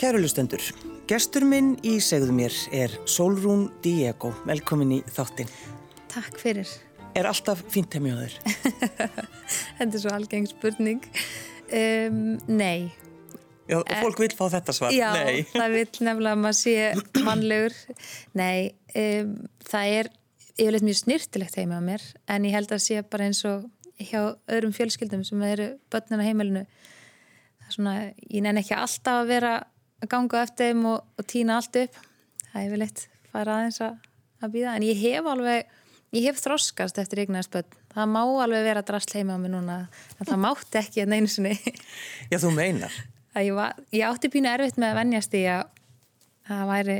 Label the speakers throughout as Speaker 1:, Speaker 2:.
Speaker 1: Kærulustendur, gestur minn í segðu mér er Solrún Diego. Velkomin í þáttin.
Speaker 2: Takk fyrir.
Speaker 1: Er alltaf fínt heim í öður?
Speaker 2: Þetta er svo algeng spurning. Um, nei.
Speaker 1: Já, og fólk vil fá þetta svar.
Speaker 2: Já,
Speaker 1: nei.
Speaker 2: það vil nefnilega að maður sé mannlegur. Nei, um, það er yfirleitt mjög snirtilegt heima á mér en ég held að sé bara eins og hjá öðrum fjölskyldum sem eru börnina heimilinu. Það er svona, ég nenn ekki alltaf að vera ganga eftir þeim og, og týna allt upp. Það er vel eitt fara aðeins að, að býða en ég hef alveg ég hef þroskast eftir eignarspöld það má alveg vera drast heima á mig núna en það mátti ekki en einu sinni.
Speaker 1: Já, þú meinar.
Speaker 2: Ég, var, ég átti pínu erfitt með að vennjast í að það væri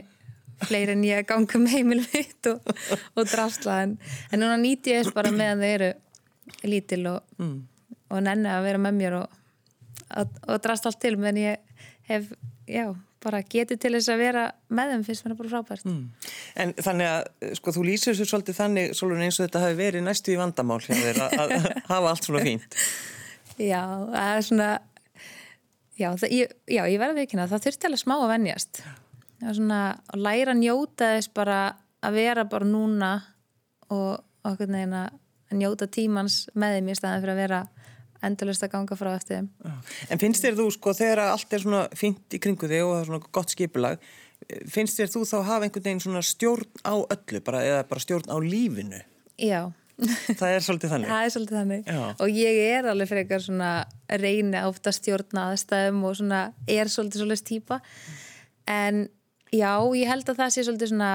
Speaker 2: fleiri en ég að ganga um heimil mitt og, og drastla en, en núna nýti ég þess bara meðan þau eru lítil og, mm. og nenni að vera með mér og, og drasta allt til. Menn ég hef já, bara getið til þess að vera með þeim fyrst mér bara frábært. Mm.
Speaker 1: En þannig að, sko, þú lýsir svo svolítið þannig svolítið eins og þetta hafi verið næstu í vandamál að, að hafa allt svona fínt.
Speaker 2: Já, það er svona já, það, ég, já, ég verði ekki það þurfti alveg smá að vennjast er svona að læra að njóta þess bara að vera bara núna og okkur neina að njóta tímans með þeim í staðan fyrir að vera endurlust að ganga frá eftir þeim.
Speaker 1: En finnst þér þú sko þegar allt er svona fint í kringu þig og það er svona gott skipulag finnst þér þú þá hafa einhvern veginn svona stjórn á öllu bara, eða bara stjórn á lífinu?
Speaker 2: Já.
Speaker 1: Það er svolítið þannig?
Speaker 2: Það er svolítið þannig Já. og ég er alveg fyrir eitthvað svona reyni átt að stjórna aðstæðum og svona er svolítið svolítið týpa en já, ég held að það sé svolítið svona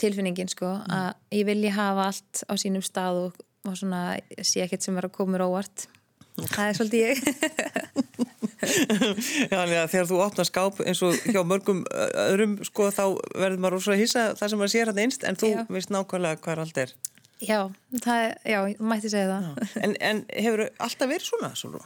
Speaker 2: tilfinningin sko mm. að ég vilji hafa allt á sínum stað og, og svona sé ekkert sem er að koma róvart það er svolítið ég
Speaker 1: Já, þegar þú opnar skáp eins og hjá mörgum öðrum sko þá verður maður úr svo að hýsa það sem maður sér hann einst en þú já. veist nákvæmlega hvað allt er
Speaker 2: Já, það er, já, mætti segja það
Speaker 1: en, en hefur alltaf verið svona svona?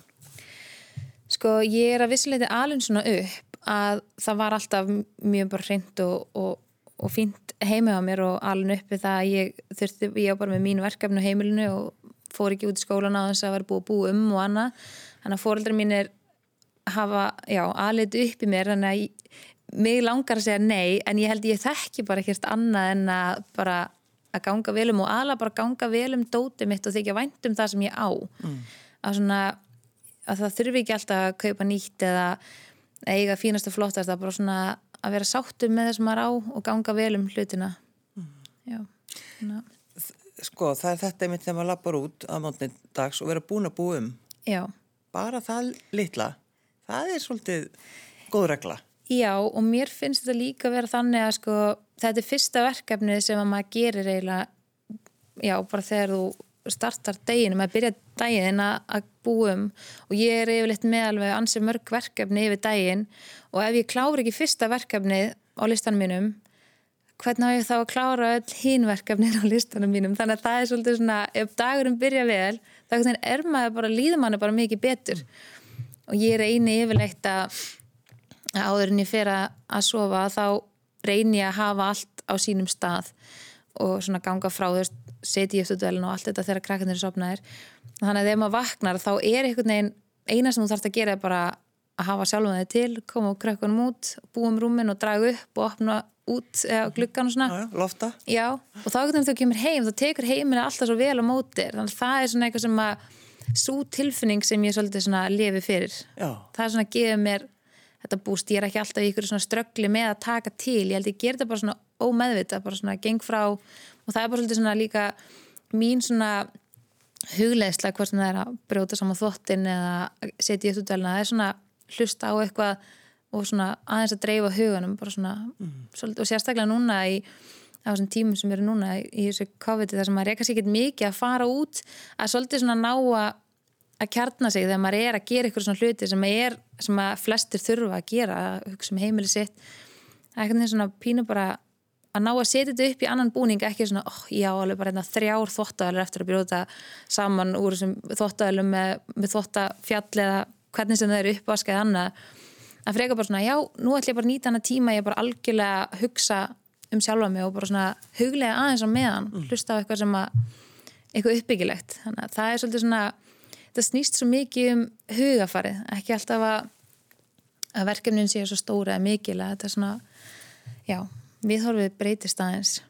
Speaker 2: Sko, ég er að vissileiti alveg svona upp að það var alltaf mjög bara hreint og, og, og fínt heimið á mér og alveg uppi það að ég þurfti, ég á bara með mín verkefnu heimilinu og fór ekki út í skólan á þess að vera búið að búið um og annað þannig að fóreldrar mín er hafa, já, aðlit upp í mér þannig að ég, mig langar að segja nei en ég held ég þekki bara ekkert annað en að bara að ganga vel um og aðla bara ganga vel um dótið mitt og þykja vænt um það sem ég á mm. að svona að það þurfi ekki alltaf að kaupa nýtt eða eiga fínast og flottast að bara svona að vera sáttum með það sem maður á og ganga vel um hlutina mm. já, svona
Speaker 1: sko það er þetta einmitt þegar maður lappar út að mánuðin dags og vera búin að búa um.
Speaker 2: Já.
Speaker 1: bara það litla það er svolítið góð regla.
Speaker 2: Já og mér finnst þetta líka vera þannig að sko þetta er fyrsta verkefnið sem að maður gerir eiginlega já bara þegar þú startar deginu, maður byrja degin að búa um. Og ég er yfirleitt með alveg ansið mörg verkefni yfir degin og ef ég klári ekki fyrsta verkefnið á listanum mínum hvernig á ég þá að klára öll hínverkefnin á listanum mínum? Þannig að það er svolítið svona, ef dagurum byrja vel þá er maður bara, líður manni bara mikið betur. Og ég eini yfirleitt að áður en ég fer að sofa þá reynir ég að hafa allt á sínum stað og svona ganga frá þess setja í eftirdvelin og allt þetta þegar krakkarnir er. Sopnaðir þannig að þegar maður vaknar þá er einhvern veginn eina sem þú þarfst að gera er bara að hafa sjálfum þig til, koma á krakkunum út búa um rúmin og draga upp og opna út eða gluggan og svona.
Speaker 1: Já, lofta.
Speaker 2: Já, og þá getur þú kemur heim þá tekur heiminu alltaf svo vel á móti þannig að það er svona eitthvað sem að svo tilfinning sem ég svolítið svona lefi fyrir.
Speaker 1: Já.
Speaker 2: það er svona að gefa mér þetta búst, ég er ekki alltaf í ykkur svona ströggli með að taka til, ég held ég ger þetta bara svona ómeðvita, bara svona geng frá. Og það er bara svolítið svona líka mín svona hugleðsla hvort það er að brjóta saman þvottin eða setja í eftirdelina, það er svona hlusta á eitthvað og svona aðeins að dreifa huganum svona, mm. svolítið, og sérstaklega núna í á þessum tímum sem eru núna í þessu COVID þar sem maður reyka sér ekkert mikið að fara út að svolítið svona ná að að kjarna sig þegar maður er að gera eitthvað svona hluti sem, er, sem að flestir þurfa að gera, að hugsa um heimili sitt eitthvað svona pínu bara að ná að setja þetta upp í annan búning ekki svona, oh, já, alveg bara einna þrjár þóttæðilega eftir að bjóða saman úr þessum þóttæðilegum með, með þóttafjall eða hvernig sem það eru uppvaskað annað að freka bara svona, já, nú ætlum ég bara að nýta hana tíma ég bara algjörlega að hugsa um sjálfa mig og bara svona huglega aðeins á meðan, mm. hlusta á eitthvað sem að eitthvað uppbyggilegt, þannig að það er svolítið svona, það snýst svo mikið um hugafarið, ekki alltaf að að verkefnin séu svo stóra eða mikil að þetta er svona já, viðhorfið breytist aðeins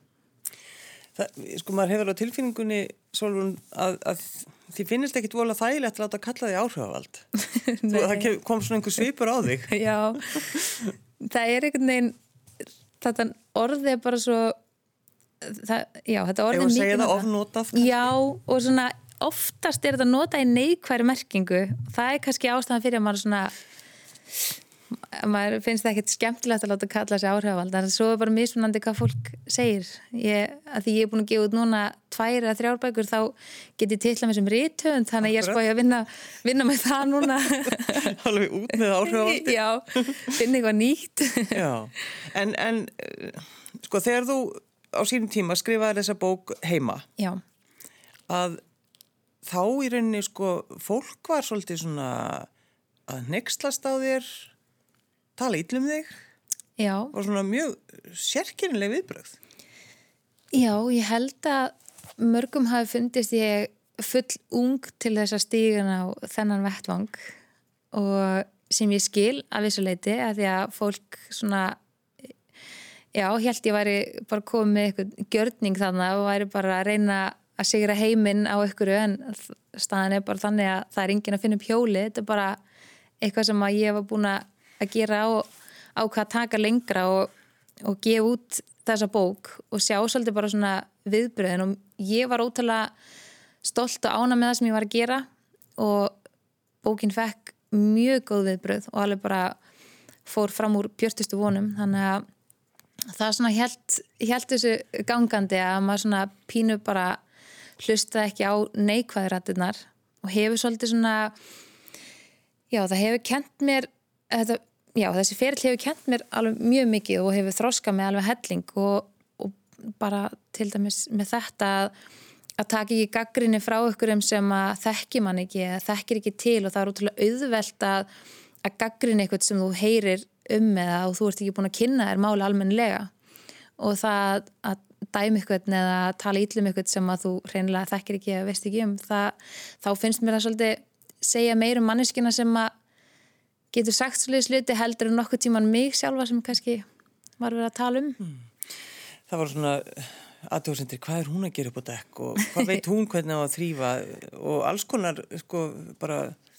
Speaker 1: Það, sko maður hefur á tilfinningunni Solrún að, að því finnist ekki dvola þægilegt að láta kalla því áhrifavald. Það kom svona einhver svipur á þig.
Speaker 2: Já, það er einhvern veginn þetta orðið er bara svo það, já, þetta orðið
Speaker 1: er mikið ofnotað
Speaker 2: Já, og svona oftast er þetta notað í neikværi merkingu. Það er kannski ástæðan fyrir að maður svona maður finnst það ekkert skemmtilegt að láta kalla sig áhrifavald en svo er bara mismunandi hvað fólk segir. Ég, að því ég er búin að gefa út núna tvær eða þrjárbækur þá get ég tilla með sem rítönd þannig að ég er spáði að vinna, vinna með það núna.
Speaker 1: Alveg út með áhrifavaldi
Speaker 2: Já, finna eitthvað nýtt.
Speaker 1: Já, en, en sko þegar þú á sínum tíma skrifaði þessa bók heima
Speaker 2: Já.
Speaker 1: að þá í rauninni sko fólk var svolítið svona að nextlast á þér tala ítlum þig
Speaker 2: Já.
Speaker 1: og svona mjög sérkynnileg viðbröð.
Speaker 2: Já, ég held að mörgum hafi fundist ég full ung til þess að stígan á þennan vettvang og sem ég skil af þessu leiti að því að fólk svona já, held ég væri bara komið með eitthvað gjörning þannig og væri bara að reyna að sigra heiminn á ykkur en staðan er bara þannig að það er engin að finna upp hjóli, þetta er bara eitthvað sem að ég var búin að gera á, á hvað taka lengra og, og gefa út þessa bók og sjá svolítið bara svona viðbröðin og ég var ótrúlega stolt og ána með það sem ég var að gera og bókin fekk mjög góð viðbröð og alveg bara fór fram úr björtustu vonum. Þannig að það er svona held, held þessu gangandi að maður svona pínu bara hlusta ekki á neikvæðirættunar og hefur svolítið svona já það hefur kent mér þetta, já þessi ferill hefur kent mér alveg mjög mikið og hefur þroskað mig alveg helling og, og bara til dæmis með þetta að, að taka ekki gaggrinni frá ykkurum sem að þekki mann ekki eða þekkir ekki til og það er útrúlega auðvelt að, að gaggrinni eitthvað sem þú heyrir um eða og þú ert ekki búin að kynna þér máli almennilega. Og það að dæmi ykkur eða tala ítlum ykkur sem að þú reynilega þekkir ekki eða veist ekki um það, þá finnst mér það svolítið segja meirum manneskina sem að getur sagt svolítið sluti heldur en nokkuð tíman mig sjálfa sem kannski var verið að tala um mm.
Speaker 1: Það var svona aðtjóðsendir, hvað er hún að gera upp á dekk og hvað veit hún hvernig á að þrýfa og alls konar sko bara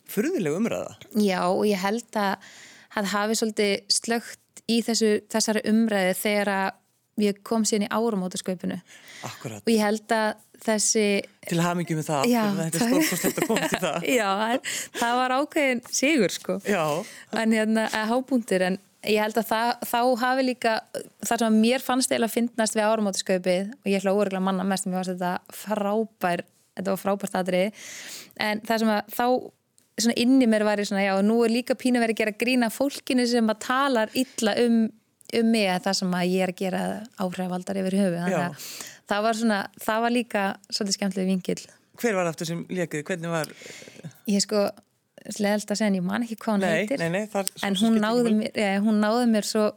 Speaker 1: fyrðileg umræða
Speaker 2: Já og ég held að það hafi svolítið slögt í þessu, þessari umræði þegar að ég kom síðan í árumótasköpunu og ég held að þessi
Speaker 1: til mikið með það, já, þetta stórkostlegt að koma til það.
Speaker 2: Já, það var ákveðin sigur sko.
Speaker 1: Já.
Speaker 2: en hérna, hábúndir en ég held að það, þá hafi líka þar sem mér fannst eða að finnast við árumótasköpið og ég ætla óregla manna mest mér fannst þetta frábær þetta var frábært aðri en það sem að þá svona inni mér var ég svona já og nú er líka pínu verið að gera grína fólkinu sem að talar illa um um mig að það sem að ég er að gera áhrifaldar yfir höfu það var svona, það var líka svolítið skemmtileg vingil
Speaker 1: Hver var aftur sem lekið? Hvernig var?
Speaker 2: Ég sko, sleðalt að segja en ég man ekki hvað hún
Speaker 1: nei,
Speaker 2: heitir
Speaker 1: nei, nei, það,
Speaker 2: en hún náði, mér, ja, hún náði mér svo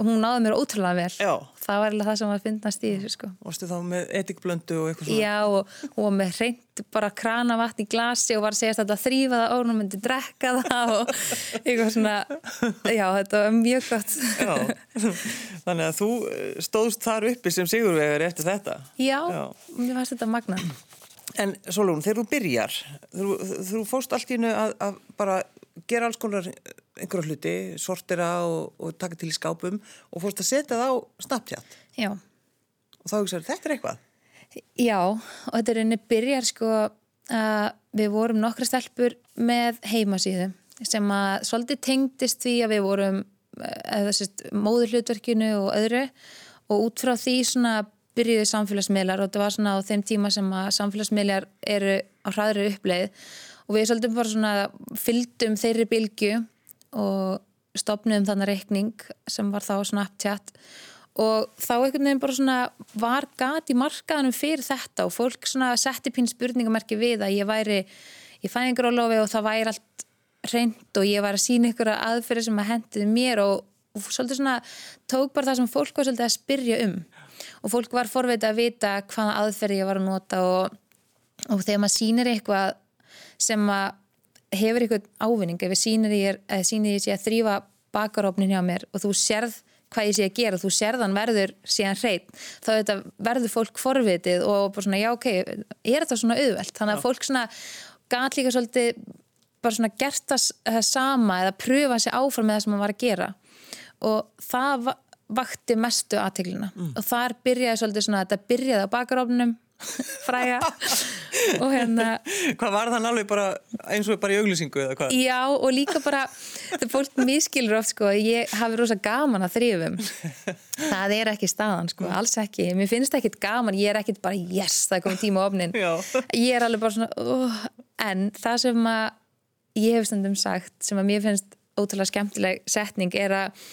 Speaker 2: hún náði mér ótrúlega vel
Speaker 1: Já.
Speaker 2: það var það sem var að finnast í þessu sko.
Speaker 1: Varstu þá með etikblöndu og eitthvað svona?
Speaker 2: Já og, og með reynd bara krana vatn í glasi og var að segja að þetta þrýfa það og hún myndi drekka það og eitthvað svona já þetta var mjög gott
Speaker 1: Já, þannig að þú eh, stóðst þar uppi sem sigurvegar eftir þetta
Speaker 2: Já, já. mér fannst þetta magna
Speaker 1: En Solún, þegar þú byrjar þú, þú fóst allt í hennu að, að bara gera alls konar einhverja hluti, sortira og, og taka til í skápum og fórst að setja það á Snapchat.
Speaker 2: Já.
Speaker 1: Og þá hugsaður, þetta er eitthvað?
Speaker 2: Já, og þetta er einnig byrjar sko að við vorum nokkra stelpur með heimasíðu sem að svolítið tengdist því að við vorum eða sérst móður hlutverkinu og öðru og út frá því svona byrjuði samfélagsmiðlar og þetta var svona á þeim tíma sem að samfélagsmiðlar eru á hraðri uppleið og við svolítið bara svona fyldum þeirri bylgu og stopnum þannig reikning sem var þá Snapchat. Og þá einhvern veginn bara svona var gat í markaðanum fyrir þetta og fólk svona setti pín spurningamerki við að ég væri í fæðingarólofi og það væri allt reynd og ég var að sína ykkur aðferði sem að hendiði mér og, og svolítið svona tók bara það sem fólk var svolítið að spyrja um. Og fólk var forveitað að vita hvaða aðferði ég var að nota og, og þegar maður sínir eitthvað sem að hefur eitthvað ávinning ef ég sýnir ég, ég sé að þrýfa bakarofnin hjá mér og þú sérð hvað ég sé að gera, þú sérðan verður síðan hreit, þá verður fólk forvitið og bara svona, já ok er þetta svona auðvelt, þannig að já. fólk svona gæt líka svolítið bara svona gert það sama eða pröfa sér áfram með það sem maður var að gera og það vakti mestu aðteglina mm. og þar byrjaði svolítið svona, þetta byrjaði á bakarofnum fræga og hérna
Speaker 1: hvað var þann alveg bara eins og bara í auglýsingu eða hvað?
Speaker 2: Já og líka bara það fólk miskilur oft sko ég hafi rosa gaman að þrýfum það er ekki staðan sko, alls ekki. Mér finnst það ekkit gaman, ég er ekkit bara yes það er komið tíma ofnin ég er alveg bara svona uh, en það sem að ég hef stundum sagt sem að mér finnst ótrúlega skemmtileg setning er að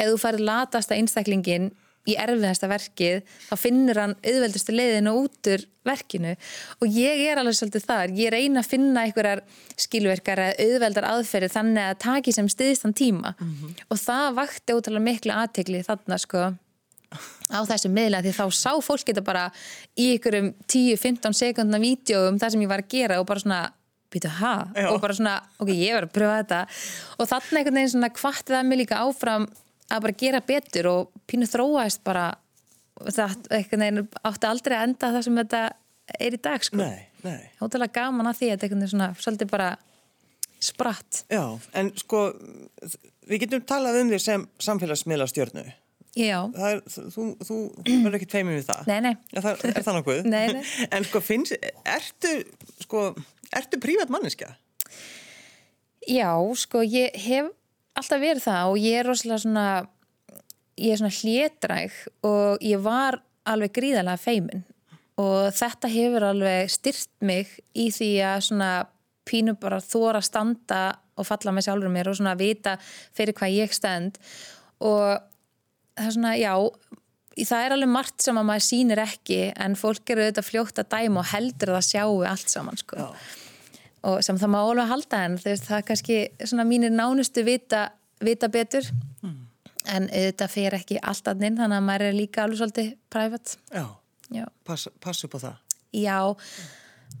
Speaker 2: ef þú farið latast að einstaklingin í erfiðasta verkið þá finnur hann auðveldustu leiðinu út úr verkinu. Og ég er alveg svolítið þar, ég reyna að finna einhverjar skilverkar eða auðveldar aðferði þannig að taki sem stiðistan tíma. Mm -hmm. og það vakti ótrúlega miklu aðtegli þarna sko. Á þessum miðlega því þá sá fólk þetta bara í einhverjum 10-15 sekundna vídjóum það sem ég var að gera og bara svona býtu ha? Og bara svona ok, ég var að pröfa þetta. Og þarna einhvern veginn svona kvartið að mig líka áfram að bara gera betur og pínu þróaðist bara það átti aldrei að enda það sem þetta er í dag sko.
Speaker 1: Nei, nei.
Speaker 2: Ótalega gaman að því að þetta er svona svolítið bara spratt.
Speaker 1: Já, en sko við getum talað um því sem samfélagsmiðla stjórnu.
Speaker 2: Já.
Speaker 1: Er, þú þú verður ekki tveimið við það.
Speaker 2: Nei, nei.
Speaker 1: Ja, það er það nokkuð.
Speaker 2: nei, nei.
Speaker 1: En sko finnst, ertu sko, ertu prívat manniska?
Speaker 2: Já, sko ég hef alltaf verið það og ég er rosalega svona ég er svona hlétræk og ég var alveg gríðarlega feimin. Og þetta hefur alveg styrt mig í því að svona pínu bara þóra standa og falla með sjálfur mér og svona vita fyrir hvað ég stend. Og það er svona, já það er alveg margt sem að maður sýnir ekki en fólk eru auðvitað fljótt að dæma og heldur það að sjáu allt saman sko. Já og sem það má alveg halda en veist, það er kannski svona mínir nánustu vita, vita betur. Mm. en þetta fer ekki alltaf inn þannig að maður er líka alveg svolítið prævat
Speaker 1: Já, Já. Pass, pass upp á það.
Speaker 2: Já,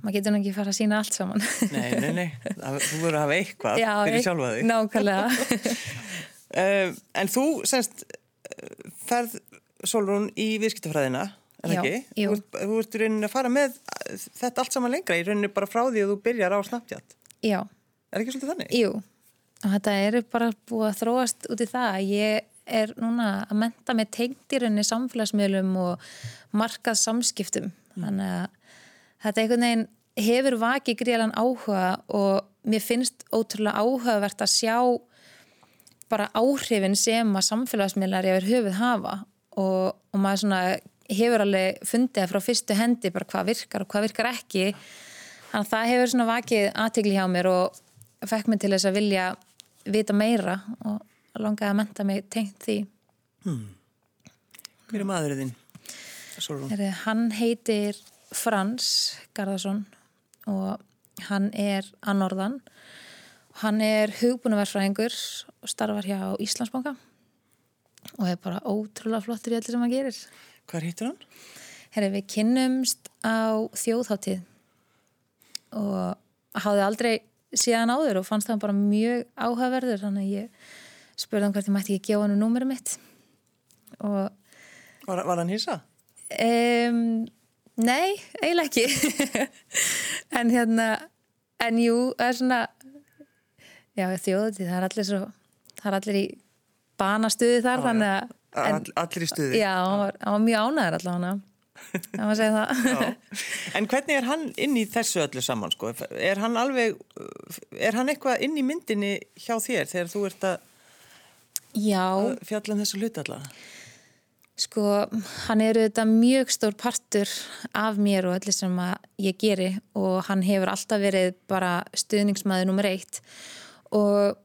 Speaker 2: maður getur ekki fara að sína allt saman.
Speaker 1: Nei, nei, nei, þú verður að hafa eitthvað
Speaker 2: Já,
Speaker 1: fyrir sjálfa þig.
Speaker 2: Nákvæmlega.
Speaker 1: Uh, En þú semst ferð Solrún í viðskiptafræðina en
Speaker 2: Já,
Speaker 1: ekki? Ert, þú ert í rauninni að fara með þetta allt saman lengra, í rauninni bara frá því að þú byrjar á Snapchat.
Speaker 2: Já.
Speaker 1: Er ekki svolítið þannig?
Speaker 2: Jú, og þetta er bara búið að þróast út í það. Ég er núna að menta með tengt í rauninni samfélagsmiðlum og markað samskiptum. Mm. Þannig að þetta einhvern veginn hefur vakið gríðalega áhuga og mér finnst ótrúlega áhugavert að sjá bara áhrifin sem að samfélagsmiðlar yfir höfuð hafa og, og maður svona hefur alveg fundið frá fyrstu hendi bara hvað virkar og hvað virkar ekki. Þannig að það hefur svona vakið aðtegli hjá mér og fekk mér til þess að vilja vita meira og langaði að menta mig tengt því. Hmm.
Speaker 1: Hver er maðurinn þinn?
Speaker 2: Hann heitir Frans Garðarsson og hann er að norðan. Hann er hugbúnaverfræðingur og starfar hjá Íslandsbanka og er bara ótrúlega flottur í allir sem hann gerir
Speaker 1: Hvað hittir hann?
Speaker 2: Herri, við kynnumst á þjóðháttíð og hafði aldrei síðan áður og fannst það bara mjög áhugaverður þannig að ég spurði hann hvert ég mætti ekki gefa hann um númurum mitt og
Speaker 1: Var, var hann hýsa?
Speaker 2: Um, nei, eiginlega ekki en hérna en jú, það er svona já, þjóðháttíð, það er allir svo það er allir í banastuði þar, já, þannig að
Speaker 1: En, allir í stuði.
Speaker 2: Já, hann var, hann var mjög ánæður allavega það var að segja það.
Speaker 1: En hvernig er hann inn í þessu öllu saman sko? er hann alveg er hann eitthvað inn í myndinni hjá þér þegar þú ert að, að fjalla um þessu hlut allavega?
Speaker 2: Sko, hann er auðvitað mjög stór partur af mér og allir sem ég geri og hann hefur alltaf verið bara stuðningsmaður nummer eitt. Og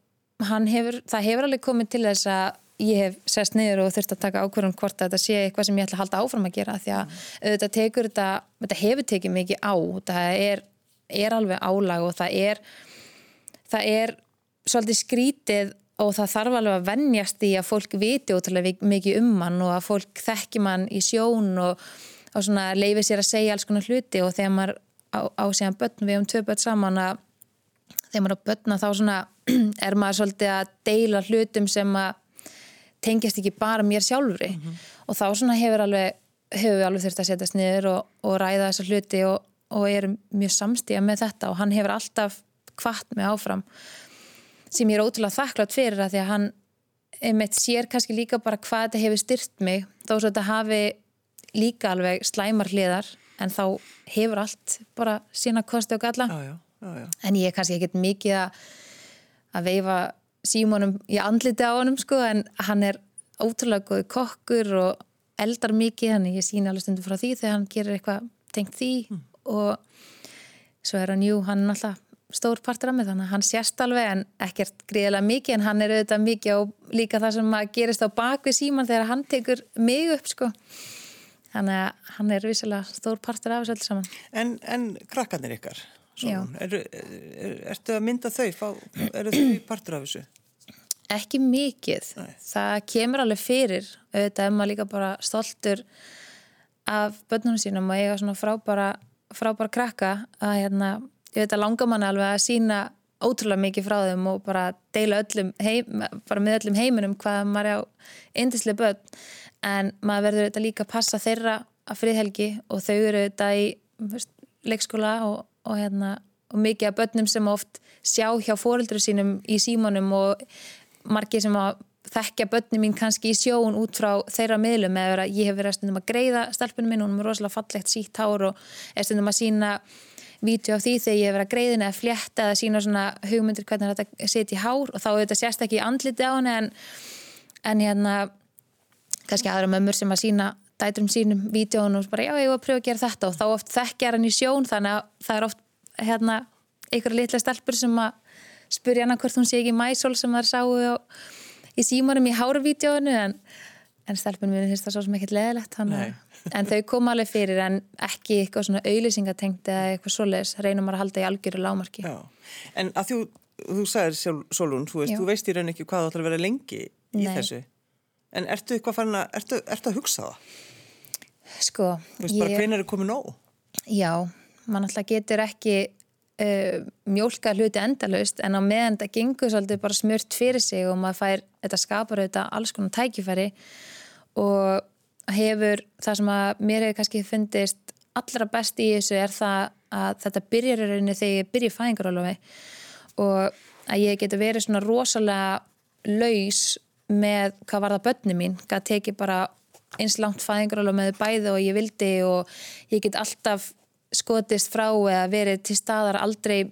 Speaker 2: hann hefur, það hefur alveg komið til þess að ég hef sest niður og þurft að taka ákvörðum hvort að þetta sé eitthvað sem ég ætla að halda áfram að gera því að mm. þetta tekur þetta, þetta hefur tekið mikið á, það er, er alveg álag og það er það er svolítið skrítið og það þarf alveg að vennjast í að fólk viti ótrúlega mikið um mann og að fólk þekki mann í sjón og, og leifir sér að segja alls konar hluti og þegar maður á, á síðan börn við um tvö börn saman að þegar maður að börna þá svona er maður svolítið að deila hlutum sem að tengjast ekki bara mér sjálfri. Og þá svona hefur alveg hefur við alveg þurft að setjast niður og, og ræða þessa hluti og, og erum mjög samstíða með þetta. Og hann hefur alltaf kvart mig áfram sem ég er ótrúlega þakklátt fyrir að því að hann einmitt sér kannski líka bara hvað þetta hefur styrt mig. Þó svo þetta hafi líka alveg slæmar hliðar en þá hefur allt bara sína kosti og galla.
Speaker 1: Já, já, já, já.
Speaker 2: en ég er kannski ekkert mikið að, að veifa símónum í andliti á honum sko en hann er ótrúlega góð kokkur og eldar mikið hann ég sína alveg stundum frá því þegar hann gerir eitthvað tengt því og svo er hann, jú, hann er alltaf stór partur af mig þannig að hann sérst alveg en ekkert gríðilega mikið en hann er auðvitað mikið og líka það sem að gerist á bakvið síman þegar hann tekur mig upp sko. Þannig að hann er vissilega stór partur af þessu öll saman.
Speaker 1: En, en krakkarnir ykkar, Eru, er, ertu að mynda þau, fá, eru þau partur af þessu?
Speaker 2: Ekki mikið.
Speaker 1: Nei.
Speaker 2: Það kemur alveg fyrir. Auðvitað er maður líka bara stoltur af börnunum sínum og eiga svona frábara, frábara krakka að hérna, að langar manni alveg að sína ótrúlega mikið frá þeim og bara deila öllum heim, bara með öllum heiminum hvað maður er á indislega börn en maður verður auðvitað líka að passa þeirra að friðhelgi og þau eru auðvitað í veist, leikskóla og, og, hérna, og mikið af börnum sem oft sjá hjá fóreldru sínum í símanum og margir sem að þekkja börnum mín kannski í sjón út frá þeirra miðlum eða vera- ég hef verið að stundum að greiða stelpunum minn, hún er rosalega fallegt sítt hár og er stundum að sína vídeo af því þegar ég hef verið að greiðin eða flétta eða sína svona hugmyndir hvernig þetta setja í hár og þá er þetta sérst ekki andliti á henni en, en hérna kannski aðra mömmur sem að sína dætrum sínum vídjónu og bara já ég var að pröfa að gera þetta og þá oft þekkjar hann í sjón þannig að það er oft hérna einhverja litla stelpur sem að spurja hana hvort hún sé ekki mæsól sem þær sáu í símanum í háruvídjónu en, en stelpunum minn finnst það svo sem ekkert leðilegt en þau koma alveg fyrir en ekki eitthvað svona auðlýsingatengt eða eitthvað svoleiðis reynum að halda í algjöru lámarki
Speaker 1: Já, en að þú, þú sagðir sjálf, Solún, þú veist, þú veist í raun ekki hvað þú ætlar að vera lengi í
Speaker 2: Nei.
Speaker 1: þessu. En ertu eitthvað farin að, ertu, ertu að hugsa það?
Speaker 2: Sko,
Speaker 1: Þú veist, bara hvenær er komið nóg?
Speaker 2: Já, mann alltaf getur ekki uh, mjólka hluti endalaust en á meðan það gengur svolítið bara smurt fyrir sig og maður fær, þetta skapar auðvitað alls konar tækifæri og hefur það sem að mér hefur kannski fundist allra best í þessu er það að þetta byrjar í rauninni þegar ég byrja í fæðingarólofi og að ég geti verið svona rosalega laus með hvað var það börni mín, hvað teki bara eins langt fæðingarólof með bæði og ég vildi og ég get alltaf skotist frá eða verið til staðar aldrei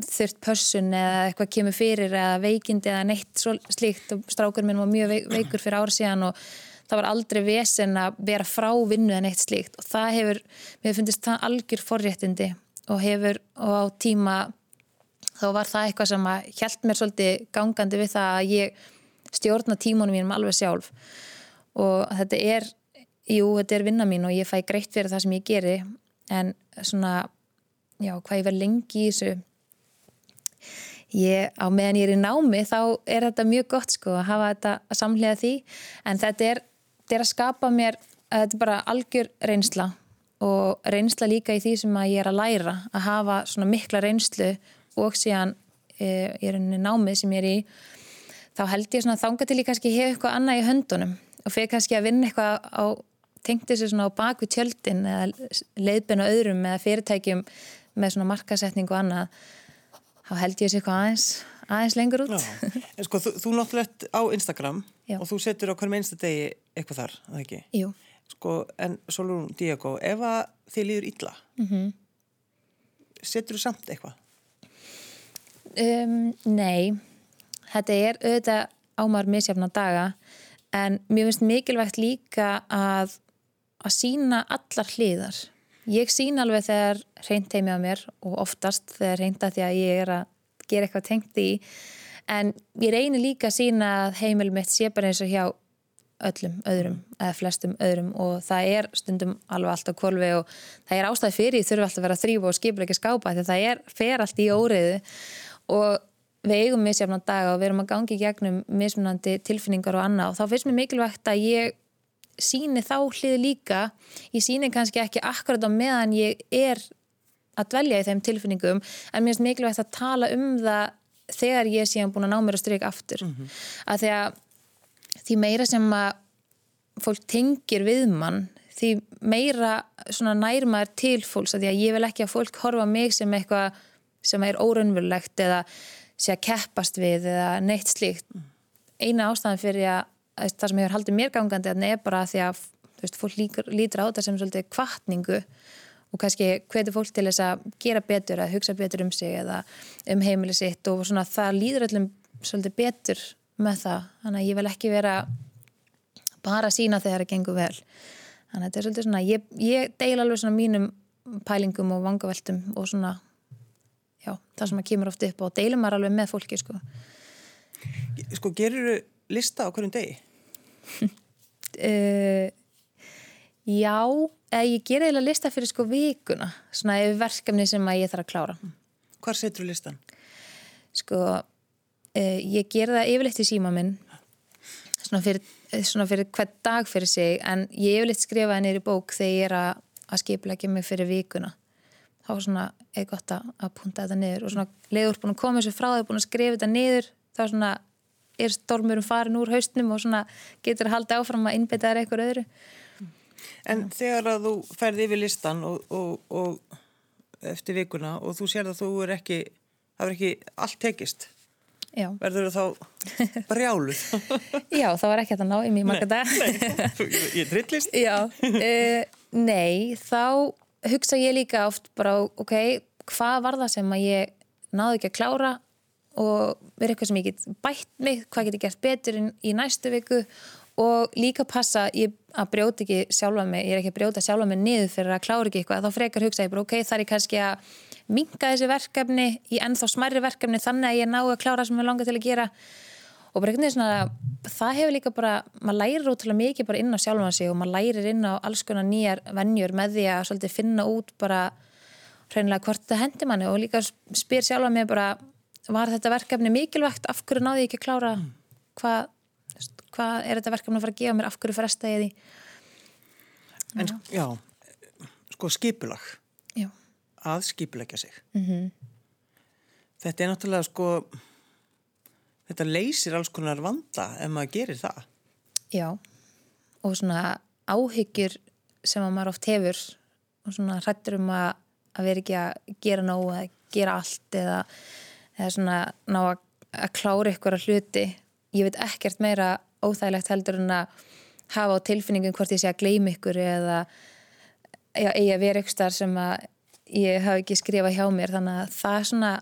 Speaker 2: þurft pössun eða eitthvað kemur fyrir eða veikindi eða neitt slíkt. Og strákur minn var mjög veik, veikur fyrir ára síðan og það var aldrei vesen að vera frá vinnu eða neitt slíkt. Og það hefur, mér finnst það algjör forréttindi og hefur og á tíma þá var það eitthvað sem að hjælt mér svolítið gangandi við það að ég stjórna tímunum mínum alveg sjálf og þetta er, jú, þetta er vinna mín og ég fæ greitt fyrir það sem ég geri. En svona, já, hvað ég verð lengi í þessu. Ég, á meðan ég er í námi þá er þetta mjög gott sko að hafa þetta að samlega því. En þetta er, þetta er að skapa mér að þetta er bara algjör reynsla. Og reynsla líka í því sem að ég er að læra að hafa svona mikla reynslu og síðan e, ég er í námið sem ég er í þá held ég svona þanga til ég kannski hef eitthvað annað í höndunum og fyrir kannski að vinna eitthvað á tengt þessu svona á baku tjöldin eða leiðbyrna öðrum eða fyrirtækjum með svona markasetning og annað þá held ég þessu eitthvað aðeins aðeins lengur út
Speaker 1: Já, en sko, þú, þú náttúrulega á Instagram
Speaker 2: Já.
Speaker 1: og þú setur á hverjum einsta degi eitthvað þar, að ekki?
Speaker 2: Jú,
Speaker 1: Sko, en Solún Diego, ef að þið líður illa, mm. -hmm. setur þú samt eitthvað?
Speaker 2: um, nei þetta er auðvitað ámar misjafna daga en mér finnst mikilvægt líka að að sína allar hliðar. Ég sína alveg þegar reynt heimi á mér og oftast þegar reynt að því að ég er að gera eitthvað tengt í. En ég reynir líka að sína að heimil mitt sé bara eins og hjá öllum öðrum eða flestum öðrum. Og það er stundum alveg allt á kvolfi og það er ástæði fyrir þurfa alltaf að vera að þrýfa og skipla ekki skápa því það er, fer allt í óriðu og við eigum misjafna daga og við erum að gangi í gegnum mismunandi tilfinningar og annað og þá finnst mér mikilvægt að ég síni þá hlið líka ég síni kannski ekki akkurat á meðan ég er að dvelja í þeim tilfinningum en mér finnst mikilvægt að tala um það þegar ég sé hann búin að ná mér að stryka aftur mm -hmm. að því að því meira sem að fólk tengir við mann því meira nærmaður til fólks að því að ég vil ekki að fólk horfa mig sem eitthvað sem er óraunverulegt eða sé að keppast við eða neitt slíkt. Eina ástæðan fyrir að það sem hefur haldið mér gangandi er bara því að veist, fólk lítur á þetta sem svolítið kvartningu og kannski hvetur fólk til þess að gera betur, að hugsa betur um sig eða um heimili sitt og svona það líður öllum svolítið betur með það, þannig að ég vil ekki vera bara sína þegar það gengur vel. Þannig að þetta er svolítið svona ég, ég deil alveg svona mínum pælingum og vangaveltum og svona já, það sem að kemur oft upp og deilum maður alveg með fólki sko
Speaker 1: Sko, gerur þú lista á hverjum degi?
Speaker 2: uh, Já, eða ég ger eiginlega lista fyrir sko vikuna, svona yfir verkefni sem að ég þarf að klára.
Speaker 1: Hvar setur þú listan?
Speaker 2: Sko, eh, ég ger það yfirleitt í síma minn, svona fyrir, svona fyrir hvern dag fyrir sig, en ég yfirleitt skrifa það neyri bók þegar ég er að, að skipleggja mig fyrir vikuna. Þá er svona, eða gott að, punta þetta niður og svona leiður búin að koma þessu frá þau, búin að skrifa þetta niður, þá svona er stormurum farin úr haustnum og svona getur að halda áfram að innbytta þær eitthvað öðru.
Speaker 1: En Já. þegar að þú ferði yfir listan og, og, og eftir vikuna og þú sér að þú er ekki, það er ekki allt tekist, Já. verður þú þá brjáluð?
Speaker 2: Já, það var ekki það ná í mjög marga dag.
Speaker 1: Ég er trillist.
Speaker 2: Já, uh, nei, þá hugsa ég líka oft bara, ok, hvað var það sem að ég náðu ekki að klára og verið eitthvað sem ég get bætt mig, hvað get ég gert betur í næstu viku og líka passa ég, að brjóta ekki sjálfa mig ég er ekki að brjóta sjálfa mig niður fyrir að klára ekki eitthvað þá frekar hugsa ég bara ok, það er kannski að minga þessi verkefni í ennþá smærri verkefni þannig að ég ná að klára sem ég langar til að gera og bara eitthvað svona það hefur líka bara, maður lærir útrúlega mikið bara inn á sjálfa sig og maður lærir inn á alls konar nýjar vennjur með því að svolítið finna út bara hreinlega hvort það hendi manni og líka spyr sjálfa mig bara var þetta verkefni mikilvægt, af hverju náði ég ekki að klára? Hvað hvað er þetta verkefni að fara að gefa mér, af hverju fresta ég því?
Speaker 1: En já, já sko skipulag.
Speaker 2: Já.
Speaker 1: að skipulegja sig.
Speaker 2: Mm -hmm.
Speaker 1: þetta er náttúrulega sko þetta leysir alls konar vanda ef maður gerir það.
Speaker 2: Já, og svona áhyggjur sem að maður oft hefur og svona hrættur um að, að vera ekki að gera nóg eða gera allt eða, eða svona ná að, að klára ykkur að hluti. Ég veit ekkert meira óþægilegt heldur en að hafa á tilfinningum hvort ég sé að gleyma ykkur eða að vera ykkur starf sem að ég hafi ekki skrifað hjá mér. Þannig að það er svona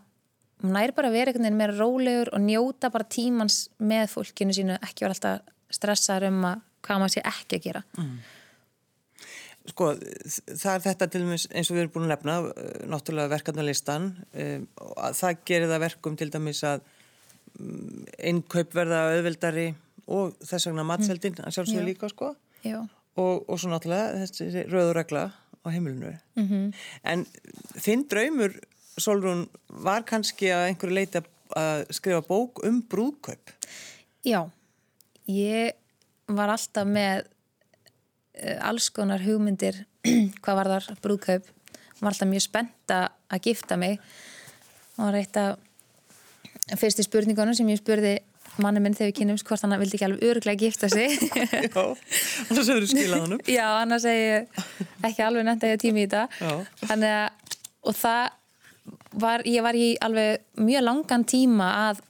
Speaker 2: nær bara að vera einhvern veginn meira rólegur og njóta bara tímans með fólkinu sínu ekki vera alltaf stressaður um að hvað maður sé ekki að gera. Mm.
Speaker 1: Sko, það er þetta til dæmis eins og við erum búin að nefna náttúrulega verkefnarlistan um, það gerir það verkum til dæmis að um, innkaup verða auðvildari og þess vegna matseldin að sjálfsögur líka sko. Og, og svo náttúrulega þessi rauðuregla á heimilinu.
Speaker 2: Mm -hmm.
Speaker 1: en þinn draumur Solrún var kannski að einhverju leita að skrifa bók um brúðkaup?
Speaker 2: Já ég var alltaf með uh, alls konar hugmyndir hvað var þar brúðkaup. Var alltaf mjög spennt að gifta mig. Og það var eitt af fyrsti spurningunum sem ég spurði manni minn þegar við kynumst hvort hann vildi ekki alveg öruglega gifta sig.
Speaker 1: Já, annars hefur þú skilað hann
Speaker 2: Já, annars hefur ekki alveg nefnt að ég tími í þetta. Og það var ég var í alveg mjög langan tíma að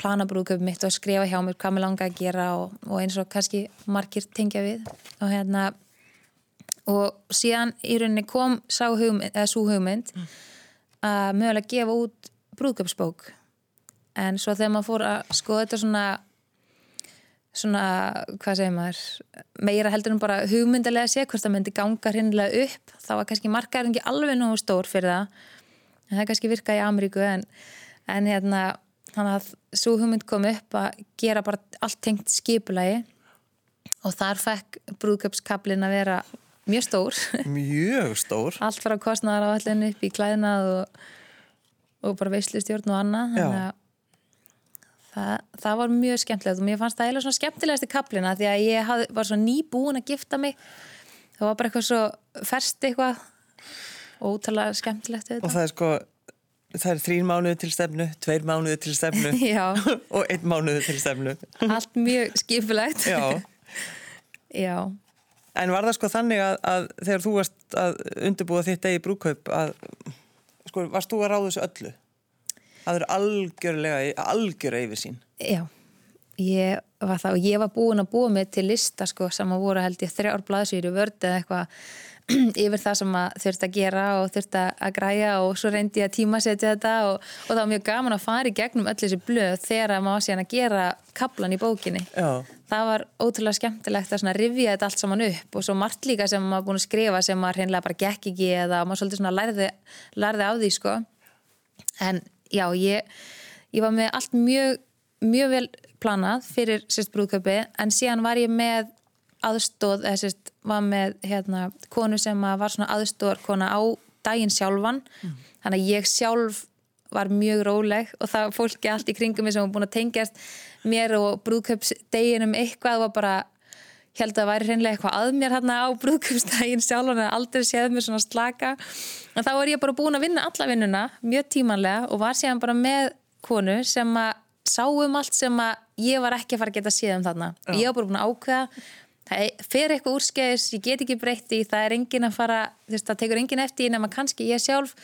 Speaker 2: plana brúðköpum mitt og skrifa hjá mér hvað mér langa að gera og, og eins og kannski margir tengja við. Og hérna og síðan í rauninni kom hugmynd, eða svo hugmynd mm. að mögulega gefa út brúðköpsbók en svo þegar maður fór að skoða þetta svona svona, hvað segir maður meira heldur en bara hugmyndilega sé hvort það myndi ganga hrinnilega upp þá var kannski markaðurinn ekki alveg nú stór fyrir það en það kannski virka í Ameríku en, en hérna þannig að svo hugmynd kom upp að gera bara allt tengt skipulagi og þar fekk brúðköpskablin að vera mjög stór.
Speaker 1: Mjög stór.
Speaker 2: Allt frá kostnæðar á allir upp í klæðinað og, og bara veislistjórn og annað þannig að Það, það var mjög skemmtilegt og mér fannst það eiginlega svona skemmtilegast í kaplina því að ég haf, var svo nýbúin að gifta mig. Það var bara eitthvað svo ferst eitthvað ótrúlega skemmtilegt
Speaker 1: og það er sko það er þrín mánuði til stefnu, tveir mánuði til stefnu og einn mánuði til stefnu.
Speaker 2: Allt mjög skipulegt.
Speaker 1: já,
Speaker 2: Já,
Speaker 1: en var það sko þannig að, að þegar þú varst að undirbúa þitt eigi brúkaup að sko, varst þú að ráða þessu öllu? Það eru algjörlega algjörlega yfir sín.
Speaker 2: Já. Ég var það og ég var búin að búa mig til lista sko sem að voru held ég þrjár blaðsýri vörd eða eitthvað yfir það sem að þurft að gera og þurft að græja og svo reyndi ég að tímasetja þetta og, og það var mjög gaman að fara í gegnum öll þessi blöð þegar maður síðan að gera kaplan í bókinni.
Speaker 1: já,
Speaker 2: Það var ótrúlega skemmtilegt að rifja þetta allt saman upp og svo margt líka sem maður búin að skrifa sem maður hreinlega bara gekk ekki eða maður svolítið lærði, lærði á því sko. En já, ég, ég var með allt mjög, mjög vel planað fyrir sérst brúðköpi en síðan var ég með aðstóð, eða sérst var með hérna konu sem var svona aðstóðar kona á daginn sjálfan. Þannig að ég sjálf var mjög róleg og það fólki allt í kringum sem var búin að tengjast mér og brúðköpsdeginum eitthvað var bara held að það væri hreinlega eitthvað að mér hérna á brúðköpsdaginn sjálfan en aldrei séð mér svona slaka. En þá var ég bara búin að vinna alla vinnuna mjög tímanlega og var síðan bara með konu sem að sáum allt sem að ég var ekki að fara að geta séð um þarna.
Speaker 1: Já.
Speaker 2: ég var bara búin að ákveða það fer eitthvað úrskeiðis, ég get ekki breytt í það er engin að fara, þú veist, það tekur engin eftir nema kannski ég sjálf.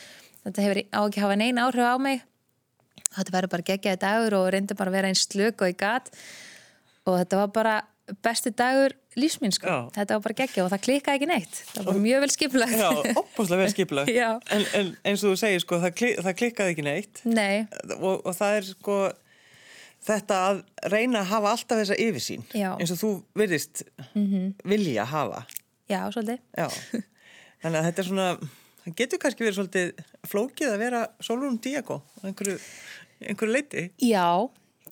Speaker 2: Þetta hefur á ekki hafa neina áhrif á mig. Þetta verður bara geggjaði dagur og reyndi bara að vera eins slök og í gat. Og þetta var bara besti dagur lífsminn sko,
Speaker 1: Já.
Speaker 2: þetta var bara geggja og það klikkaði ekki neitt, það var mjög vel skipulagt.
Speaker 1: Já, opbúslega vel skipulag
Speaker 2: Já.
Speaker 1: en, en eins og þú segir sko, það, klik, það klikkaði ekki neitt.
Speaker 2: Nei,
Speaker 1: og, og það er sko þetta að reyna að hafa alltaf þessa yfirsýn
Speaker 2: Já.
Speaker 1: eins og þú virðist vilja hafa.
Speaker 2: Já, svolítið.
Speaker 1: Já. þannig að þetta er svona það getur kannski verið svolítið flókið að vera Solrún Díago á einhverju, einhverju leiti
Speaker 2: Já,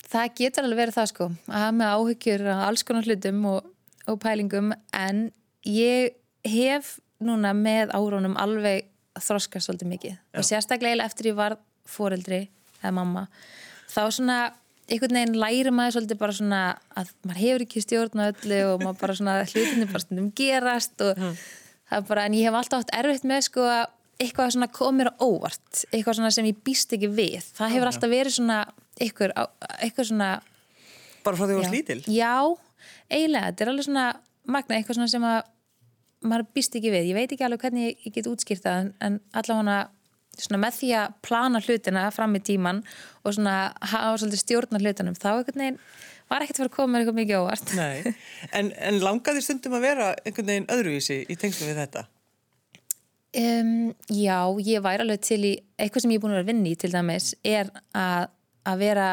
Speaker 2: það getur alveg verið það sko. Að hafa með áhyggjur á alls konar hlutum og, og pælingum. En ég hef núna með árónum alveg þroskast svolítið mikið. Og sérstaklega eftir ég var foreldri eða mamma. Þá svona einhvern veginn læri maður svolítið bara svona að maður hefur ekki stjórn á öllu og maður bara svona hlutinni bara stundum gerast og það er bara, en ég hef alltaf átt erfitt með sko að eitthvað svona komir á óvart eitthvað svona sem ég býst ekki við. Það hefur alltaf verið svona eitthvað, eitthvað svona
Speaker 1: bara frá því þú
Speaker 2: já,
Speaker 1: varst lítil?
Speaker 2: Já, eiginlega, þetta er alveg svona magna eitthvað svona sem að maður býst ekki við, ég veit ekki alveg hvernig ég, get útskýrt það en allavega svona með því að plana hlutina fram í tíman og svona hafa stjórna hlutunum, þá einhvern veginn var ekkert fyrir að koma eitthvað mikið óvart.
Speaker 1: Nei. En, en langaði stundum að vera einhvern veginn öðruvísi í tengslu við þetta?
Speaker 2: Um, já, ég væri alveg til í eitthvað sem ég er búin að vera að vinna í til dæmis er að, að vera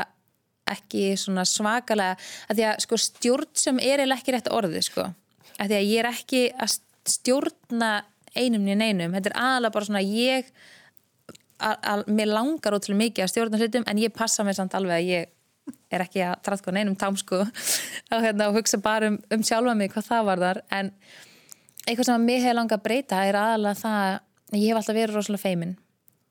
Speaker 2: ekki svona svakalega að því að sko stjórn sem er eða ekki rétt orðið sko. Að því að ég er ekki að stjórna einum niður neinum, þetta er aðalega bara svona ég að, mér langar ótrúlega mikið að stjórna hlutum en ég passa mér samt alveg að ég er ekki að traðka neinum tám sko og, hérna, hugsa bara um, um sjálfa mig hvað það var þar en eitthvað sem að mig hefur langað að breyta er aðalega það að ég hef alltaf verið rosalega feimin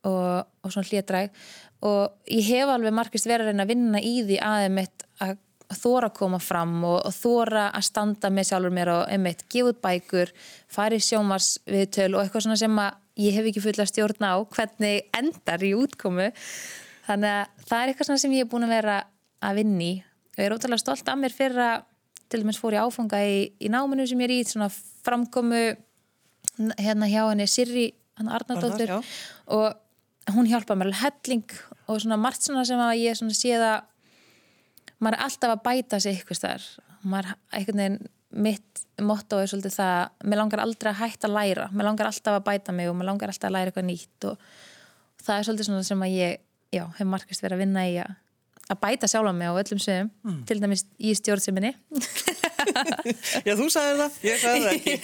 Speaker 2: og, og svona hlétræg og ég hef alveg margist verið að reyna að vinna í því aðeins mitt að þóra að koma fram og, og þóra að standa með sjálfur mér og einmitt gefa út bækur, fara í sjómars viðtöl og eitthvað svona sem að ég hef ekki fulla stjórn á hvernig endar í útkomu. Þannig að það er eitthvað sem ég hef búin að vera að vinni og ég er ótrúlega stolt af mér fyrir að til dæmis fór ég áfanga í, í náminu sem ég er í svona framkomu hérna hjá henni Sirri hann Arnardóttur og hún hjálpaði mér helling og svona margt svona sem að ég svona séð að maður er alltaf að bæta sig eitthvað þar maður veginn mitt motto er svolítið það mér langar aldrei að hætta að læra. Mér langar alltaf að bæta mig og mér langar alltaf að læra eitthvað nýtt. Og það er svolítið svona sem að ég já, hef margast verið að vinna í að að bæta sjálfa mig á öllum sögum
Speaker 1: Mm.
Speaker 2: til dæmis í stjórnseminni.
Speaker 1: Já, þú sagði það, ég sagði það ekki.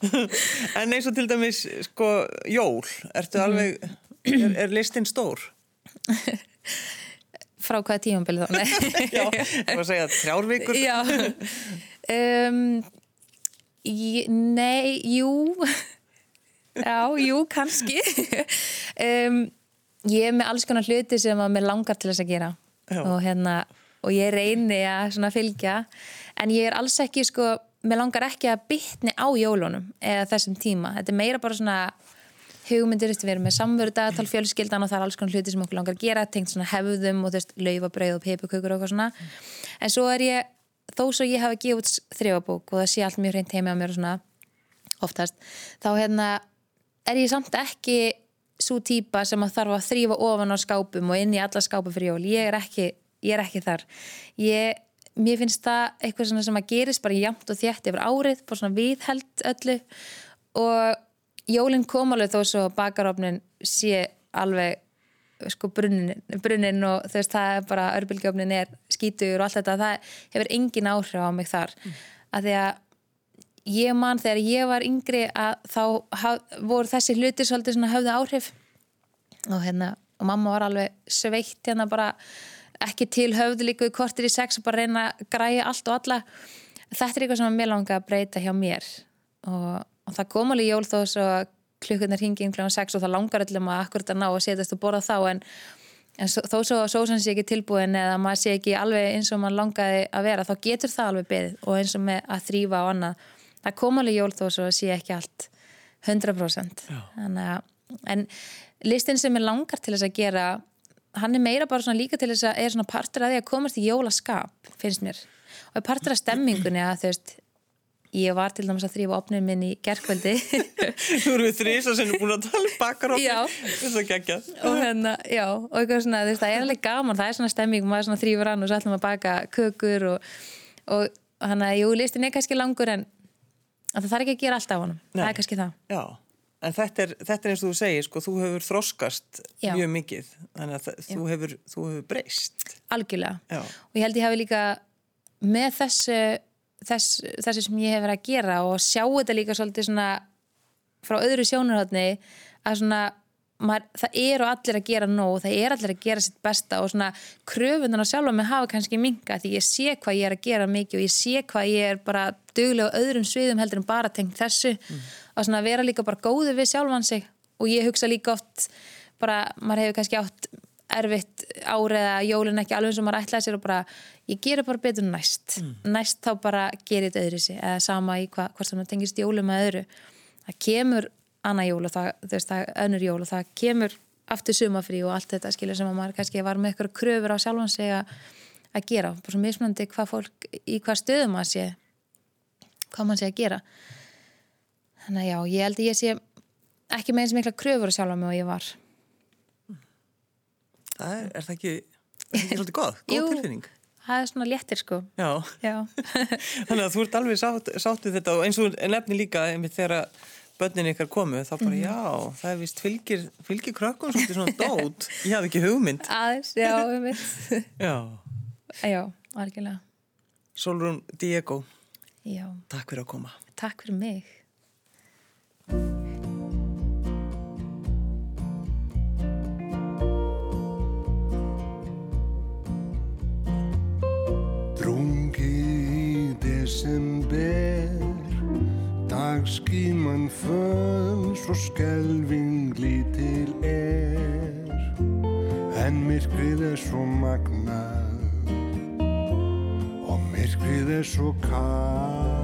Speaker 1: En eins og til dæmis, sko, jól. Ertu alveg, er, er listin stór?
Speaker 2: frá hvaða tímambili þá.
Speaker 1: Já, ég var að segja þrjár vikur.
Speaker 2: Já um, Nei, jú. Já, jú, kannski. Um, Ég er með alls konar hluti sem að mér langar til þess að gera. Og hérna og ég reyni að fylgja. En ég er alls ekki sko mér langar ekki að bytni á jólunum eða þessum tíma, þetta er meira bara svona hugmyndir, við erum með samveru dagatal fjölskyldan og það er alls konar hluti sem okkur langar að gera tengt svona hefðum og þú veist laufabreið og peipukökur og eitthvað svona. En svo er ég, þó svo ég hafa gefið út þrjóabók og það sé allt mjög hreint heima á mér og svona oftast þá hérna er ég samt ekki svo típa sem að þarf að þrýfa ofan á skápum og inn í alla skápum fyrir jól. Ég er ekki, ég er ekki þar. Ég, mér finnst það eitthvað sem að gerist bara jæmt og þjætt yfir árið, bara svona viðheld öllu. Og jólinn kom alveg þó svo bakarofnin sé alveg sko brunnin, brunnin og þú veist það er bara örbylgjöfnin er skítur og allt þetta það hefur engin áhrif á mig þar. Mm. að því að ég man þegar ég var yngri að þá haf, voru þessi hluti svolítið svona höfðu áhrif. Og hérna og mamma var alveg sveitt hérna bara ekki til höfðu líka í kortir í sex og bara reyna að græja allt og alla. Þetta er eitthvað sem mér langar að breyta hjá mér. Og og það kom alveg jól þó svo klukkunar hingin kl. 6 og það langar öllum að akkurat að ná að setjast og borða þá en, en þó svo að sósan sé ekki tilbúin eða maður sé ekki alveg eins og maður langaði að vera þá getur það alveg beðið og eins og með að þrýfa og annað. Það kom alveg jól þó svo að sé ekki allt 100% að, en listin sem er langar til þess að gera hann er meira bara svona líka til þess að er svona partur að því að komast í jólaskap finnst mér. Og partur af stemmingunni að þú veist Ég var til dæmis að þrýfa opnum minn í gerðkvöldi.
Speaker 1: Þú eru við þrýs og sem er búin að tala um bakaropnum.
Speaker 2: Já.
Speaker 1: Það er geggjað.
Speaker 2: Og hérna, já, og eitthvað svona, þú veist, það er alveg gaman, það er svona stemming, maður svona þrýfur hann og svo ætlum að baka kökur og, og hann að, jú, listin er kannski langur en það þarf ekki að gera allt á hann. Það er kannski það.
Speaker 1: Já, en þetta er, þetta er eins og þú segir, sko, þú hefur þroskast já. mjög mikið, þannig að þú hefur, þú hefur breyst.
Speaker 2: Algjörlega. Já. Og ég held ég þess, þessu sem ég hef verið að gera og sjá þetta líka svolítið svona frá öðru sjónurhaldni að svona maður, það eru allir að gera nóg það eru allir að gera sitt besta og svona kröfundan á sjálfa mig hafa kannski minga því ég sé hvað ég er að gera mikið og ég sé hvað ég er bara duglega á öðrum sviðum heldur en bara tengt þessu mm. og svona vera líka bara góður við sjálfan sig og ég hugsa líka oft bara, maður hefur kannski átt erfitt árið að jólun ekki alveg sem maður ætlaði sér og bara ég gerir bara betur næst. Mm. næst þá bara gerir þetta öðru sig eða sama í hva, hvort það tengist jólum með öðru. Það kemur annað jól og það, veist, það önnur jól og það kemur aftur sumafrí og allt þetta skilur sem að maður kannski var með eitthvað kröfur á sjálfan sig að, að gera. Bara svo mismunandi hvað fólk í hvað stöðum maður sé hvað maður sé að gera. Þannig að já, ég held að ég sé ekki með eins mikla kröfur á sjálfan mig og ég var
Speaker 1: Það er, er það ekki, er ekki svolítið góð, góð Jú, tilfinning?
Speaker 2: það er svona léttir sko.
Speaker 1: Já, Já. þannig að þú ert alveg sátt, sáttið þetta og eins og nefni líka einmitt þegar börnin ykkar komu þá bara mm. já, það er vist fylgir, fylgir krökkun svolítið svona dót, ég hafði ekki hugmynd.
Speaker 2: Aðeins, já, einmitt.
Speaker 1: já.
Speaker 2: Já, algjörlega.
Speaker 1: Solrún Diego,
Speaker 2: já.
Speaker 1: takk fyrir að koma.
Speaker 2: Takk fyrir mig.
Speaker 3: Desember Dagskíman föls og skelving lítil er. En myrkrið er svo magnað Og myrkrið er svo kall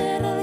Speaker 4: hacer